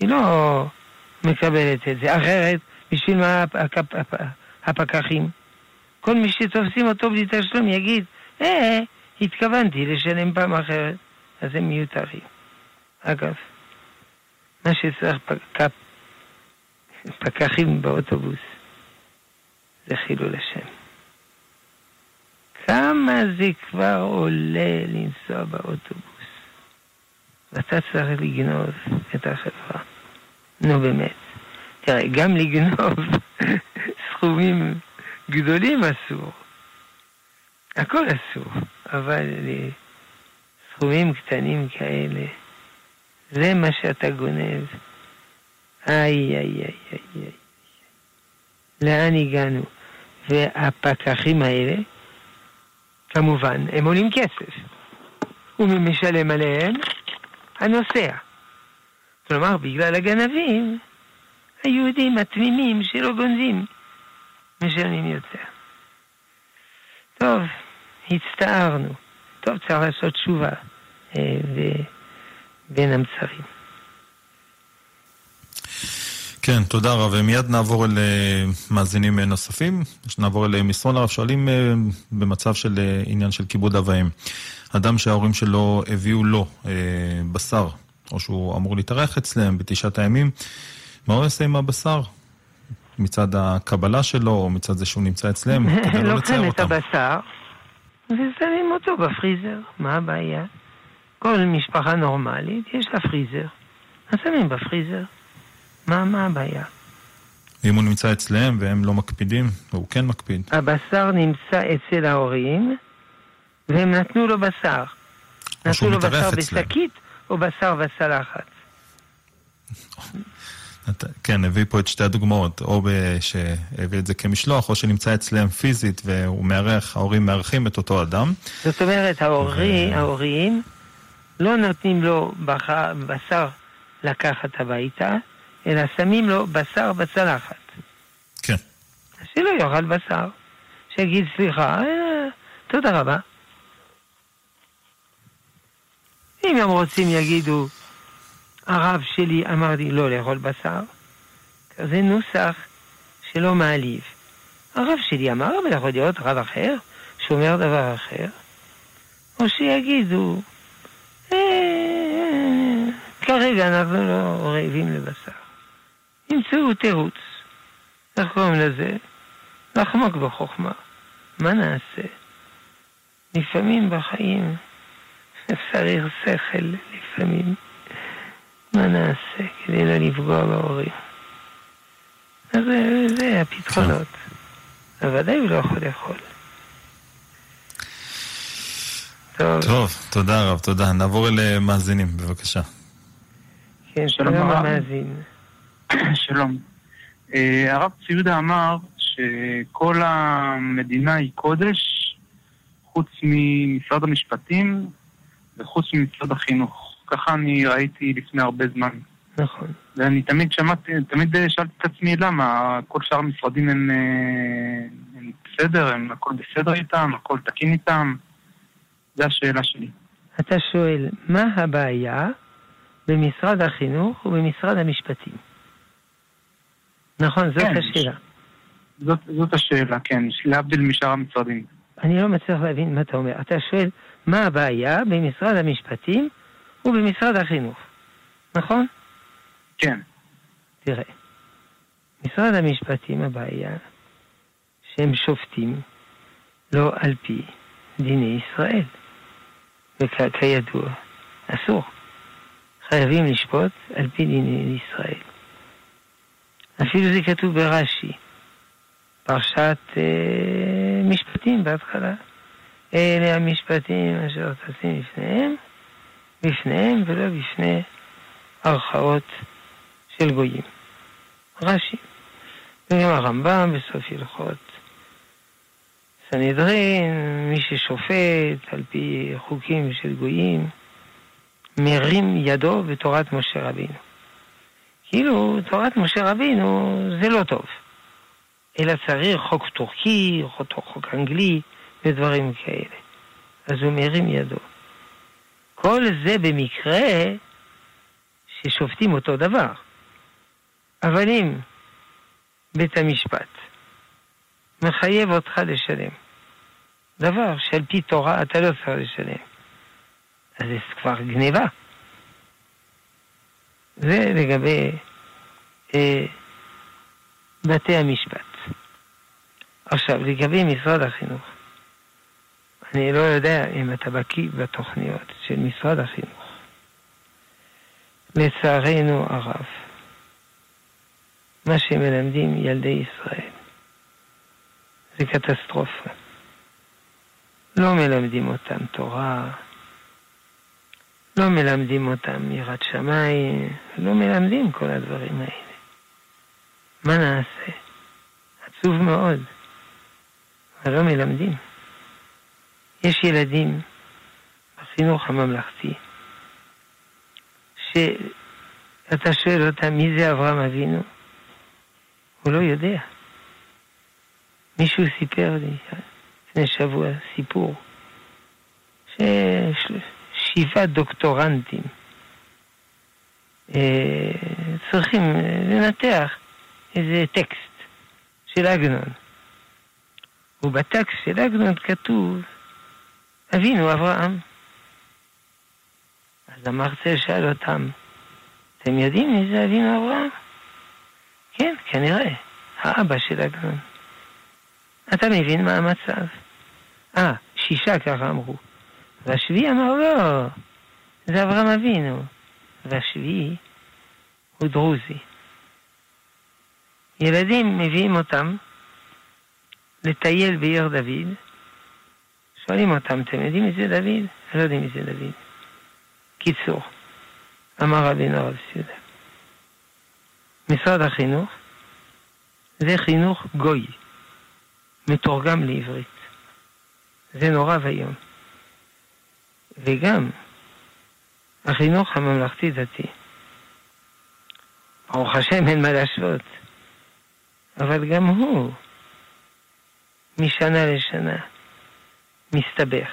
היא לא מקבלת את זה, אחרת בשביל מה הפ- הפ- הפקחים? כל מי שתופסים אותו בלי תשלום יגיד, אה, התכוונתי לשלם פעם אחרת, אז הם מיותרים. אגב, מה שצריך פק... פקחים באוטובוס זה חילול השם. כמה זה כבר עולה לנסוע באוטובוס, ואתה צריך לגנוב את החברה. נו באמת. תראה, גם לגנוב סכומים גדולים אסור. הכל אסור, אבל סכומים קטנים כאלה, זה מה שאתה גונב. איי, איי, איי, איי, איי. לאן הגענו? והפקחים האלה, כמובן, הם עולים כסף. ומי משלם עליהם? הנוסע. כלומר, בגלל הגנבים, היהודים התמימים שלא גונבים משלמים יותר. טוב, הצטערנו. טוב, צריך לעשות תשובה אה, בין המצרים. כן, תודה רב. ומיד נעבור אל אה, מאזינים אה, נוספים. נעבור אל אה, מסרון הרב. שואלים במצב של עניין של כיבוד אב ואם. אדם שההורים שלו הביאו לו בשר, או שהוא אמור להתארח אצלם בתשעת הימים, מה הוא יעשה עם הבשר? מצד הקבלה שלו, או מצד זה שהוא נמצא אצלם, כדי לא לצייר לוקחים את אותם. הבשר ושמים אותו בפריזר, מה הבעיה? כל משפחה נורמלית יש לה פריזר, אז שמים בפריזר. מה, מה הבעיה? ואם הוא נמצא אצלם והם לא מקפידים, והוא כן מקפיד. הבשר נמצא אצל ההורים, והם נתנו לו בשר. נתנו לו בשר אצלם. בשקית או בשר. אתה- כן, הביא פה את שתי הדוגמאות, או שהביא את זה כמשלוח, או שנמצא אצלם פיזית והוא מארח, ההורים מארחים את אותו אדם. זאת אומרת, ההורי, ההורים לא נותנים לו בח- בשר לקחת הביתה, אלא שמים לו בשר בצלחת. כן. אז שלא יאכל בשר. שיגיד סליחה, אה, תודה רבה. אם הם רוצים יגידו, הרב שלי אמר לי לא לאכול בשר, זה נוסח שלא מעליב. הרב שלי אמר, אבל יכול להיות רב אחר שאומר דבר אחר, או שיגידו, "אה, כרגע אנחנו לא רעבים לבשר. ימצאו תירוץ. איך קוראים לזה? לחמוק בחוכמה. מה נעשה? לפעמים בחיים צריך שכל, לפעמים. מה נעשה כדי לא לפגוע בהורים? אז זה, זה הפתרונות. אבל ודאי הוא לא יכול לאכול. טוב, טוב, תודה רב, תודה. נעבור אל אה, מאזינים, בבקשה. כן, שלום שלום הרב. המאזין. שלום. אה, הרב ציודה אמר שכל המדינה היא קודש, חוץ ממשרד המשפטים וחוץ ממשרד החינוך. ככה אני ראיתי לפני הרבה זמן. נכון. ואני תמיד שמעתי, תמיד אה, שאלתי את עצמי למה כל שאר המשרדים הם, אה, הם בסדר, הם הכל בסדר איתם, הכל תקין איתם. זו השאלה שלי. אתה שואל, מה הבעיה במשרד החינוך ובמשרד המשפטים? נכון, זאת כן. השאלה. זאת, זאת השאלה, כן, להבדיל משאר המשרדים. אני לא מצליח להבין מה אתה אומר. אתה שואל, מה הבעיה במשרד המשפטים ובמשרד החינוך, נכון? כן, תראה, משרד המשפטים הבעיה שהם שופטים לא על פי דיני ישראל. וכידוע, אסור. חייבים לשפוט על פי דיני ישראל. אפילו זה כתוב ברש"י, פרשת אה, משפטים בהתחלה. אלה המשפטים אשר תשים לפניהם, בפניהם ולא בפני ערכאות של גויים. רש"י. וגם הרמב"ם בסוף הלכות סנהדרין, מי ששופט על פי חוקים של גויים, מרים ידו בתורת משה רבינו. כאילו, תורת משה רבינו זה לא טוב, אלא צריך חוק טורקי, חוק אנגלי ודברים כאלה. אז הוא מרים ידו. כל זה במקרה ששופטים אותו דבר. אבל אם בית המשפט מחייב אותך לשלם. דבר שעל פי תורה אתה לא צריך לשלם. אז זה כבר גניבה. זה לגבי אה, בתי המשפט. עכשיו, לגבי משרד החינוך, אני לא יודע אם אתה בקיא בתוכניות של משרד החינוך. לצערנו הרב, מה שמלמדים ילדי ישראל זה קטסטרופה. לא מלמדים אותם תורה, לא מלמדים אותם יראת שמיים, לא מלמדים כל הדברים האלה. מה נעשה? עצוב מאוד, אבל לא מלמדים. יש ילדים בחינוך הממלכתי, שאתה שואל אותם מי זה אברהם אבינו, הוא לא יודע. מישהו סיפר לי לפני שבוע סיפור, ששבעה דוקטורנטים אה, צריכים לנתח איזה טקסט של עגנון. ובטקסט של עגנון כתוב אבינו אברהם. אז המרצה שאל אותם, אתם יודעים מי זה אבינו אברהם? כן, כנראה, האבא של עגנון. אתה מבין מה המצב? אה, שישה ככה אמרו. והשביעי אמר לא, זה אברהם אבינו. והשביעי הוא דרוזי. ילדים מביאים אותם לטייל בעיר דוד, שואלים אותם, אתם יודעים מי זה דוד? לא יודעים מי זה דוד. קיצור, אמר רבינו הרב סיודה. משרד החינוך זה חינוך גוי, מתורגם לעברית. זה נורא ואיום. וגם החינוך הממלכתי-דתי, ברוך השם אין מה להשוות, אבל גם הוא משנה לשנה מסתבך.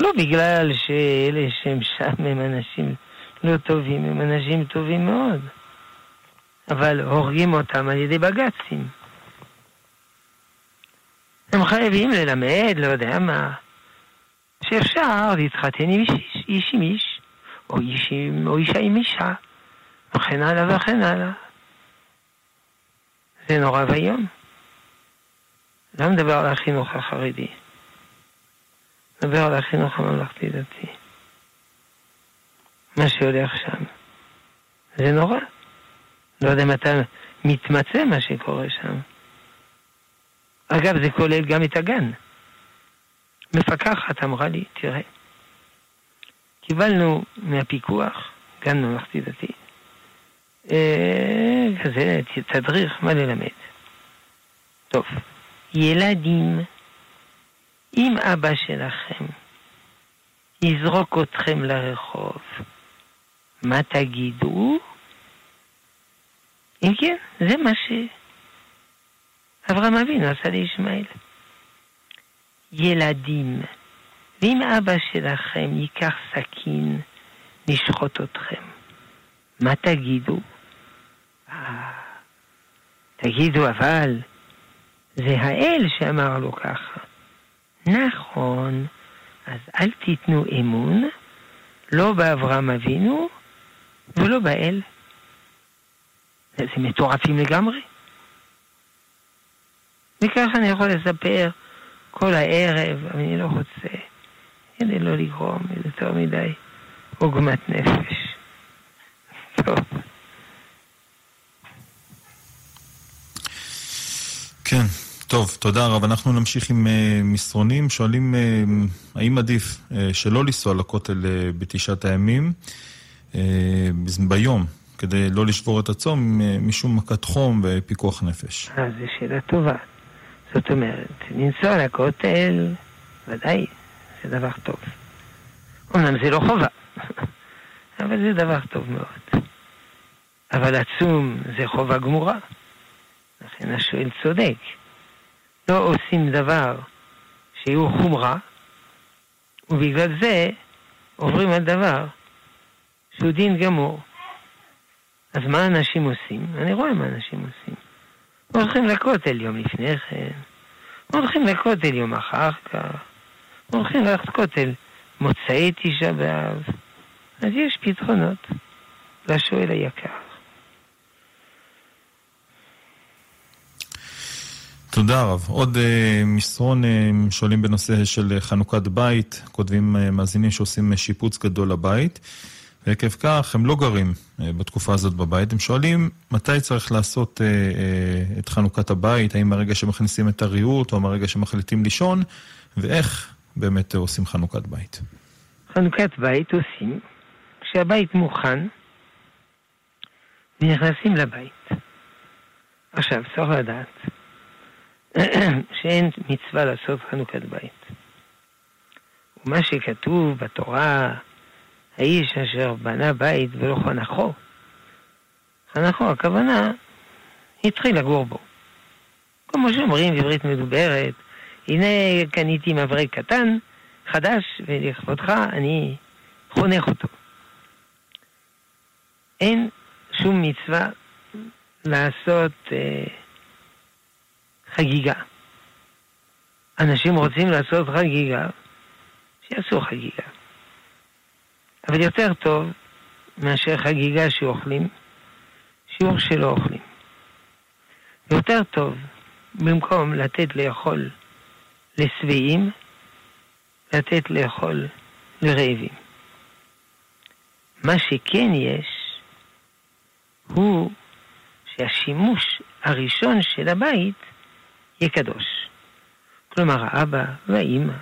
לא בגלל שאלה שהם שם הם אנשים לא טובים, הם אנשים טובים מאוד, אבל הורגים אותם על ידי בג"צים. הם חייבים ללמד, לא יודע מה, שאפשר להתחתן עם איש, איש עם איש, או, איש עם, או אישה עם אישה, וכן הלאה וכן הלאה. זה נורא ואיום. לא מדבר על החינוך החרדי. מדבר על החינוך הממלכתי-דתי. מה שהולך שם. זה נורא. לא יודע אם אתה מתמצא מה שקורה שם. אגב, זה כולל גם את הגן. מפקחת אמרה לי, תראה, קיבלנו מהפיקוח, גן ממלכתי דתי, אה, כזה תדריך מה ללמד. טוב, ילדים, אם אבא שלכם יזרוק אתכם לרחוב, מה תגידו? אם כן, זה מה שאברהם אבינו עשה לישמעאל. ילדים, ואם אבא שלכם ייקח סכין לשחוט אתכם, מה תגידו? אה, תגידו, אבל זה האל שאמר לו ככה. נכון, אז אל תיתנו אמון, לא באברהם אבינו ולא באל. זה מטורפים לגמרי. וככה אני יכול לספר כל הערב, אני לא רוצה, כדי לא לגרום יותר מדי עוגמת נפש. טוב. כן, טוב, תודה רב. אנחנו נמשיך עם uh, מסרונים. שואלים uh, האם עדיף uh, שלא לנסוע לכותל uh, בתשעת הימים uh, ביום, כדי לא לשבור את הצום uh, משום מכת חום ופיקוח נפש. אה, זו שאלה טובה. זאת אומרת, לנסוע לכותל, ודאי, זה דבר טוב. אומנם זה לא חובה, אבל זה דבר טוב מאוד. אבל עצום זה חובה גמורה. לכן השואל צודק. לא עושים דבר שהוא חומרה, ובגלל זה עוברים על דבר שהוא דין גמור. אז מה אנשים עושים? אני רואה מה אנשים עושים. הולכים לכותל יום לפני כן, הולכים לכותל יום אחר כך, הולכים לכותל מוצאי תשעה באב. אז יש פתרונות לשואל היקר. תודה רב. עוד uh, מסרון uh, שואלים בנושא של חנוכת בית, כותבים uh, מאזינים שעושים שיפוץ גדול לבית, ועקב כך הם לא גרים uh, בתקופה הזאת בבית. הם שואלים מתי צריך לעשות uh, uh, את חנוכת הבית, האם הרגע שמכניסים את הריהוט או הרגע שמחליטים לישון, ואיך באמת uh, עושים חנוכת בית. חנוכת בית עושים כשהבית מוכן ונכנסים לבית. עכשיו, צריך לדעת שאין מצווה לעשות חנוכת בית. ומה שכתוב בתורה, האיש אשר בנה בית ולא חנכו, חנכו, הכוונה, התחיל לגור בו. כמו שאומרים בעברית מדוברת, הנה קניתי מברק קטן, חדש, ולכבודך אני חונך אותו. אין שום מצווה לעשות אה, חגיגה. אנשים רוצים לעשות חגיגה, שיעשו חגיגה. אבל יותר טוב מאשר חגיגה שאוכלים, שיעור שלא אוכלים. יותר טוב, במקום לתת לאכול לשבעים, לתת לאכול לרעבים. מה שכן יש, הוא שהשימוש הראשון של הבית יהיה קדוש. כלומר, האבא והאימא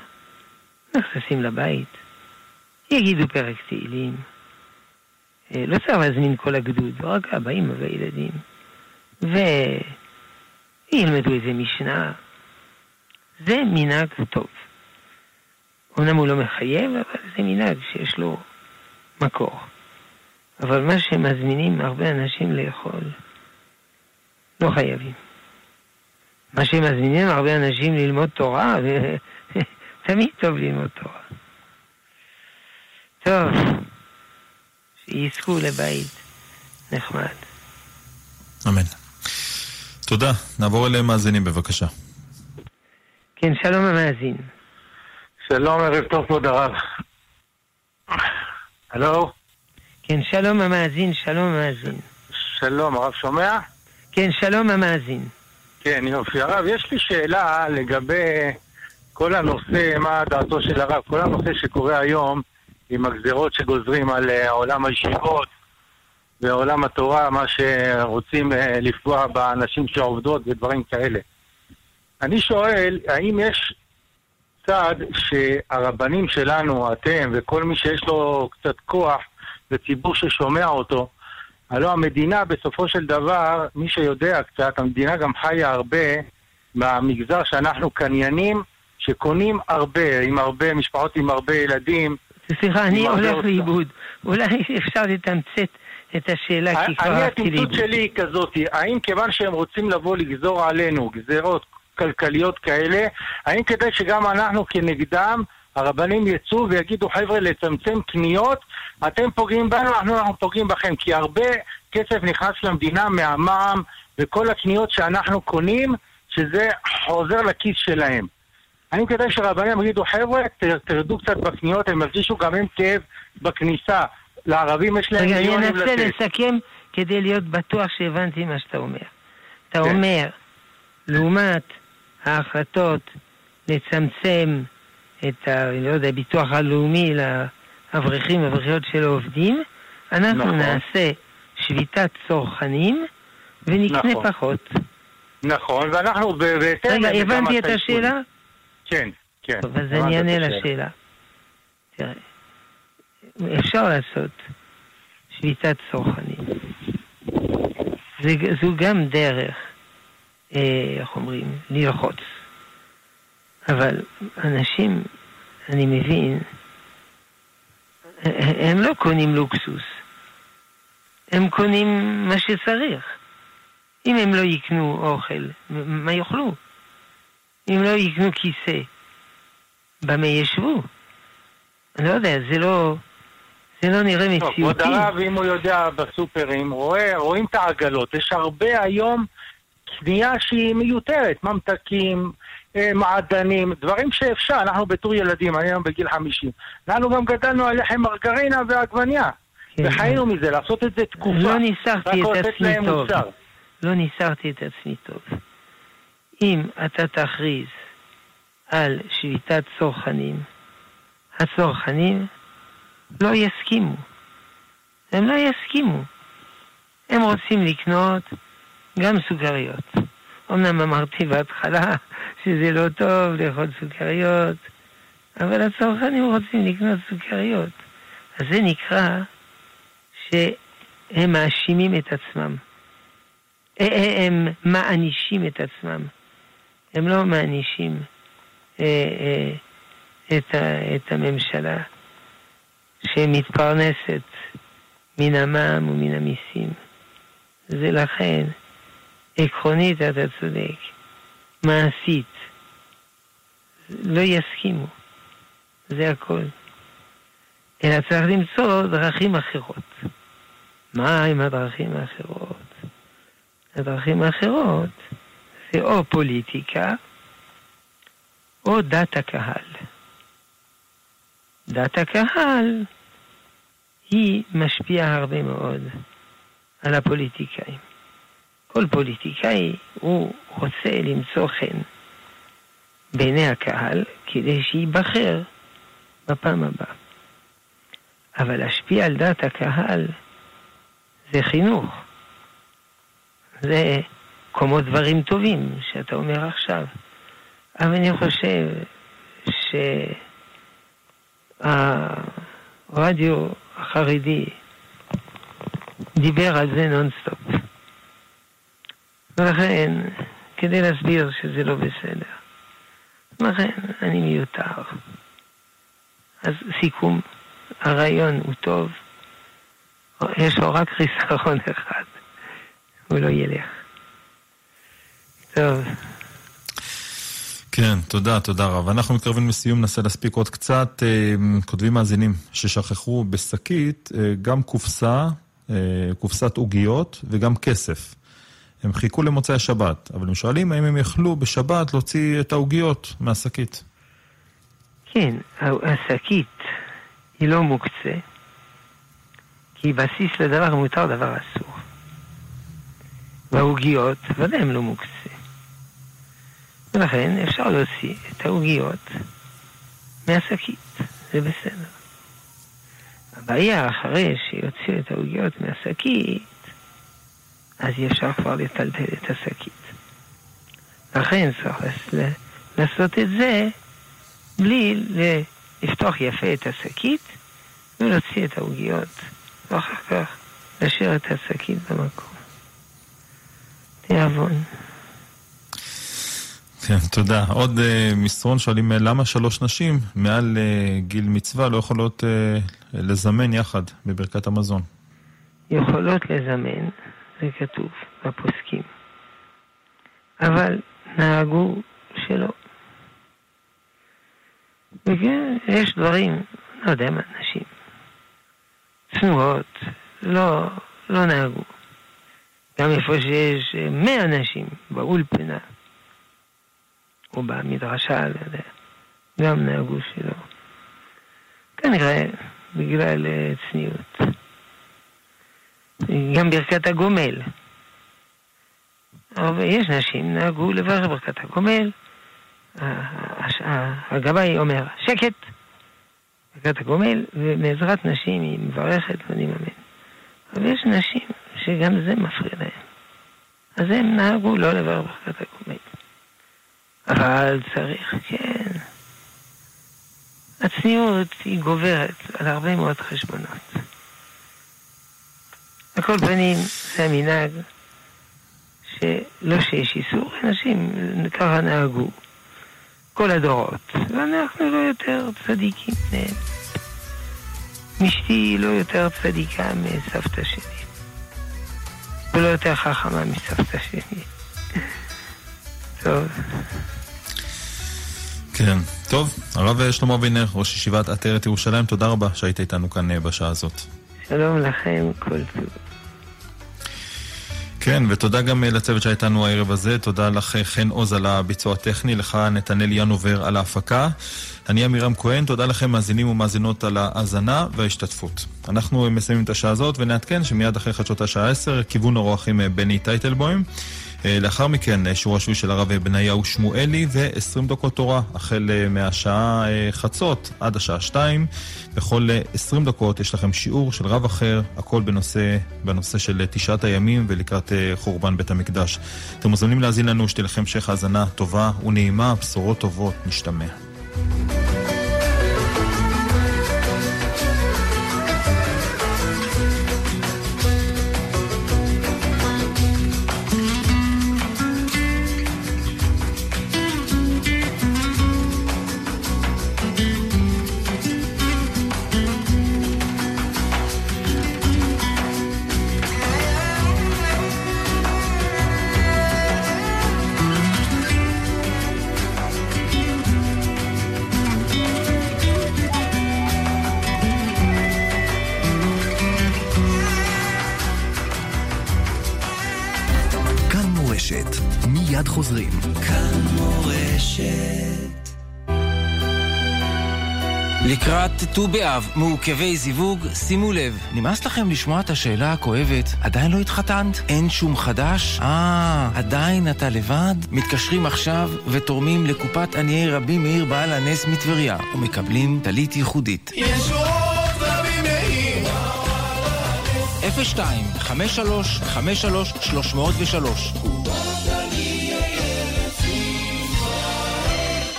נכנסים לבית, יגידו פרק תהילים. אה, לא צריך להזמין כל הגדוד, רק אבא, אימא וילדים. וילמדו איזה משנה. זה מנהג טוב. אומנם הוא לא מחייב, אבל זה מנהג שיש לו מקור. אבל מה שמזמינים הרבה אנשים לאכול, לא חייבים. מה שמזמינים הרבה אנשים ללמוד תורה, תמיד טוב ללמוד תורה. טוב, שיזכו לבית נחמד. אמן. תודה. נעבור אליהם מאזינים בבקשה. כן, שלום המאזין. שלום, ערב טוב, כבוד הרב. הלו? כן, שלום המאזין, שלום המאזין. שלום, הרב שומע? כן, שלום המאזין. כן, יופי. הרב, יש לי שאלה לגבי כל הנושא, מה דעתו של הרב, כל הנושא שקורה היום עם הגזרות שגוזרים על אה, עולם הישיבות ועולם התורה, מה שרוצים אה, לפגוע באנשים שעובדות ודברים כאלה. אני שואל, האם יש צד שהרבנים שלנו, אתם וכל מי שיש לו קצת כוח וציבור ששומע אותו, הלוא המדינה בסופו של דבר, מי שיודע קצת, המדינה גם חיה הרבה מהמגזר שאנחנו קניינים, שקונים הרבה, עם הרבה משפחות עם הרבה ילדים. סליחה, אני הולך לאיבוד. אולי אפשר לתמצת את השאלה, כי כבר הלכתי לאיבוד. אני, התמצות שלי היא כזאת, האם כיוון שהם רוצים לבוא לגזור עלינו גזרות כלכליות כאלה, האם כדאי שגם אנחנו כנגדם הרבנים יצאו ויגידו, חבר'ה, לצמצם קניות, אתם פוגעים בנו, אנחנו, אנחנו פוגעים בכם. כי הרבה כסף נכנס למדינה מהמע"מ וכל הקניות שאנחנו קונים, שזה חוזר לכיס שלהם. אני כדאי שרבנים יגידו, חבר'ה, תרדו קצת בקניות, הם ירגישו גם הם כאב בכניסה. לערבים יש להם מיליונים לתת. אני אנסה לסכם כדי להיות בטוח שהבנתי מה שאתה אומר. אתה כן. אומר, לעומת ההחלטות לצמצם את ה... לא יודע, הביטוח הלאומי לאברכים ואברכיות של העובדים, אנחנו נכון. נעשה שביתת צרכנים ונקנה נכון. פחות. נכון, ואנחנו בהתאם... רגע, הבנתי את השאלה? כן, כן. טוב, אז אני אענה לשאלה. תראה, אפשר לעשות שביתת צרכנים. זו גם דרך, אה, איך אומרים, ללחוץ. אבל אנשים, אני מבין, הם לא קונים לוקסוס, הם קונים מה שצריך. אם הם לא יקנו אוכל, מה יאכלו? אם לא יקנו כיסא, במה ישבו? אני לא יודע, זה לא... זה לא נראה מציאותי. כבוד הרב, אם הוא יודע בסופרים, רואה, רואים את העגלות. יש הרבה היום קנייה שהיא מיותרת, ממתקים, מעדנים, דברים שאפשר, אנחנו בתור ילדים, אני היום בגיל 50. אנחנו גם גדלנו על לחם מרגרינה ועגבניה. כן. וחיינו מזה, לעשות את זה תקופה. לא ניסחתי את עצמי טוב. מוצר. לא ניסחתי את עצמי טוב. אם אתה תכריז על שביתת צרכנים, הצרכנים לא יסכימו. הם לא יסכימו. הם רוצים לקנות גם סוכריות. אמנם אמרתי בהתחלה שזה לא טוב לאכול סוכריות, אבל הצרכנים רוצים לקנות סוכריות. אז זה נקרא שהם מאשימים את עצמם. אה, אה, הם מענישים את עצמם. הם לא מענישים אה, את הממשלה שמתפרנסת מן המע"מ ומן המיסים. זה לכן, עקרונית אתה צודק, מעשית, לא יסכימו, זה הכל. אלא צריך למצוא דרכים אחרות. מה עם הדרכים האחרות? הדרכים האחרות זה או פוליטיקה או דת הקהל. דת הקהל היא משפיעה הרבה מאוד על הפוליטיקאים. כל פוליטיקאי הוא רוצה למצוא חן בעיני הקהל כדי שייבחר בפעם הבאה. אבל להשפיע על דעת הקהל זה חינוך. זה כמו דברים טובים שאתה אומר עכשיו. אבל אני חושב שהרדיו החרדי דיבר על זה נונסטופ. ולכן, כדי להסביר שזה לא בסדר, לכן אני מיותר. אז סיכום, הרעיון הוא טוב, יש לו רק חיסרון אחד, הוא לא ילך. טוב. כן, תודה, תודה רב. אנחנו מתקרבים לסיום, ננסה להספיק עוד קצת. אה, כותבים מאזינים ששכחו בשקית אה, גם קופסה, אה, קופסת עוגיות וגם כסף. הם חיכו למוצאי שבת, אבל הם שואלים האם הם יכלו בשבת להוציא את העוגיות מהשקית. כן, השקית היא לא מוקצה, כי בסיס לדבר מותר, דבר אסור. והעוגיות, ודאי הם לא מוקצה. ולכן אפשר להוציא את העוגיות מהשקית, זה בסדר. הבעיה, אחרי שיוציאו את העוגיות מהשקית, אז אי אפשר כבר לטלטל את השקית. לכן צריך לעשות את זה בלי לפתוח יפה את השקית ולהוציא את העוגיות, ואחר כך להשאיר את השקית במקום. תיאבון. כן, תודה. עוד uh, מסרון שואלים למה שלוש נשים מעל uh, גיל מצווה לא יכולות uh, לזמן יחד בברכת המזון? יכולות לזמן, זה כתוב בפוסקים. אבל נהגו שלא. וכן, יש דברים, לא יודע מה, נשים צנועות, לא, לא נהגו. גם איפה שיש מאה נשים באולפנה. או במדרשה, לא יודע, גם נהגו שלא. כנראה בגלל אה, צניעות. גם ברכת הגומל. יש נשים נהגו לברך ברכת הגומל. הגבאי אומר, שקט, ברכת הגומל, ובעזרת נשים היא מברכת ואני מאמין. אבל יש נשים שגם זה מפריע להם. אז הם נהגו לא לברך ברכת הגומל. אבל צריך, כן. הצניעות היא גוברת על הרבה מאוד חשבונות. על כל פנים, זה המנהג שלא שיש איסור, אנשים ככה נהגו כל הדורות, ואנחנו לא יותר צדיקים מהם. אשתי לא יותר צדיקה מסבתא שלי, ולא יותר חכמה מסבתא שלי. טוב. כן. טוב, הרב שלמה אבינר, ראש ישיבת עטרת ירושלים, תודה רבה שהיית איתנו כאן בשעה הזאת. שלום לכם, כל טוב. כן, ותודה גם אה, לצוות שהיה איתנו הערב הזה, תודה לך אה, חן עוז על הביצוע הטכני, לך נתנאל ינובר על ההפקה. אני עמירם כהן, תודה לכם מאזינים ומאזינות על ההאזנה וההשתתפות. אנחנו מסיימים את השעה הזאת ונעדכן שמיד אחרי חדשות השעה 10, כיוון אורחים בני טייטלבוים. אה, לאחר מכן אה, שיעור השביעי של הרב בניהו שמואלי ו-20 דקות תורה, החל אה, מהשעה חצות עד השעה 2. בכל 20 דקות יש לכם שיעור של רב אחר, הכל בנושא, בנושא של תשעת הימים ולקראת חורבן בית המקדש. אתם מוזמנים להאזין לנו, שתהיה לכם המשך האזנה טובה ונעימה, בשורות טובות, נשתמע. ט"ו באב, מעוכבי זיווג, שימו לב, נמאס לכם לשמוע את השאלה הכואבת, עדיין לא התחתנת? אין שום חדש? אה, עדיין אתה לבד? מתקשרים עכשיו ותורמים לקופת עניי רבי מאיר בעל הנס מטבריה, ומקבלים טלית ייחודית. יש עוד רבי מאיר 02 53 53 303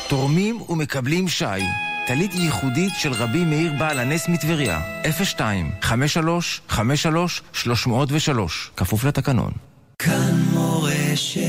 תורמים ומקבלים שי טלית ייחודית של רבי מאיר בעל הנס מטבריה, 02 53 53 303 כפוף לתקנון. כאן מורשת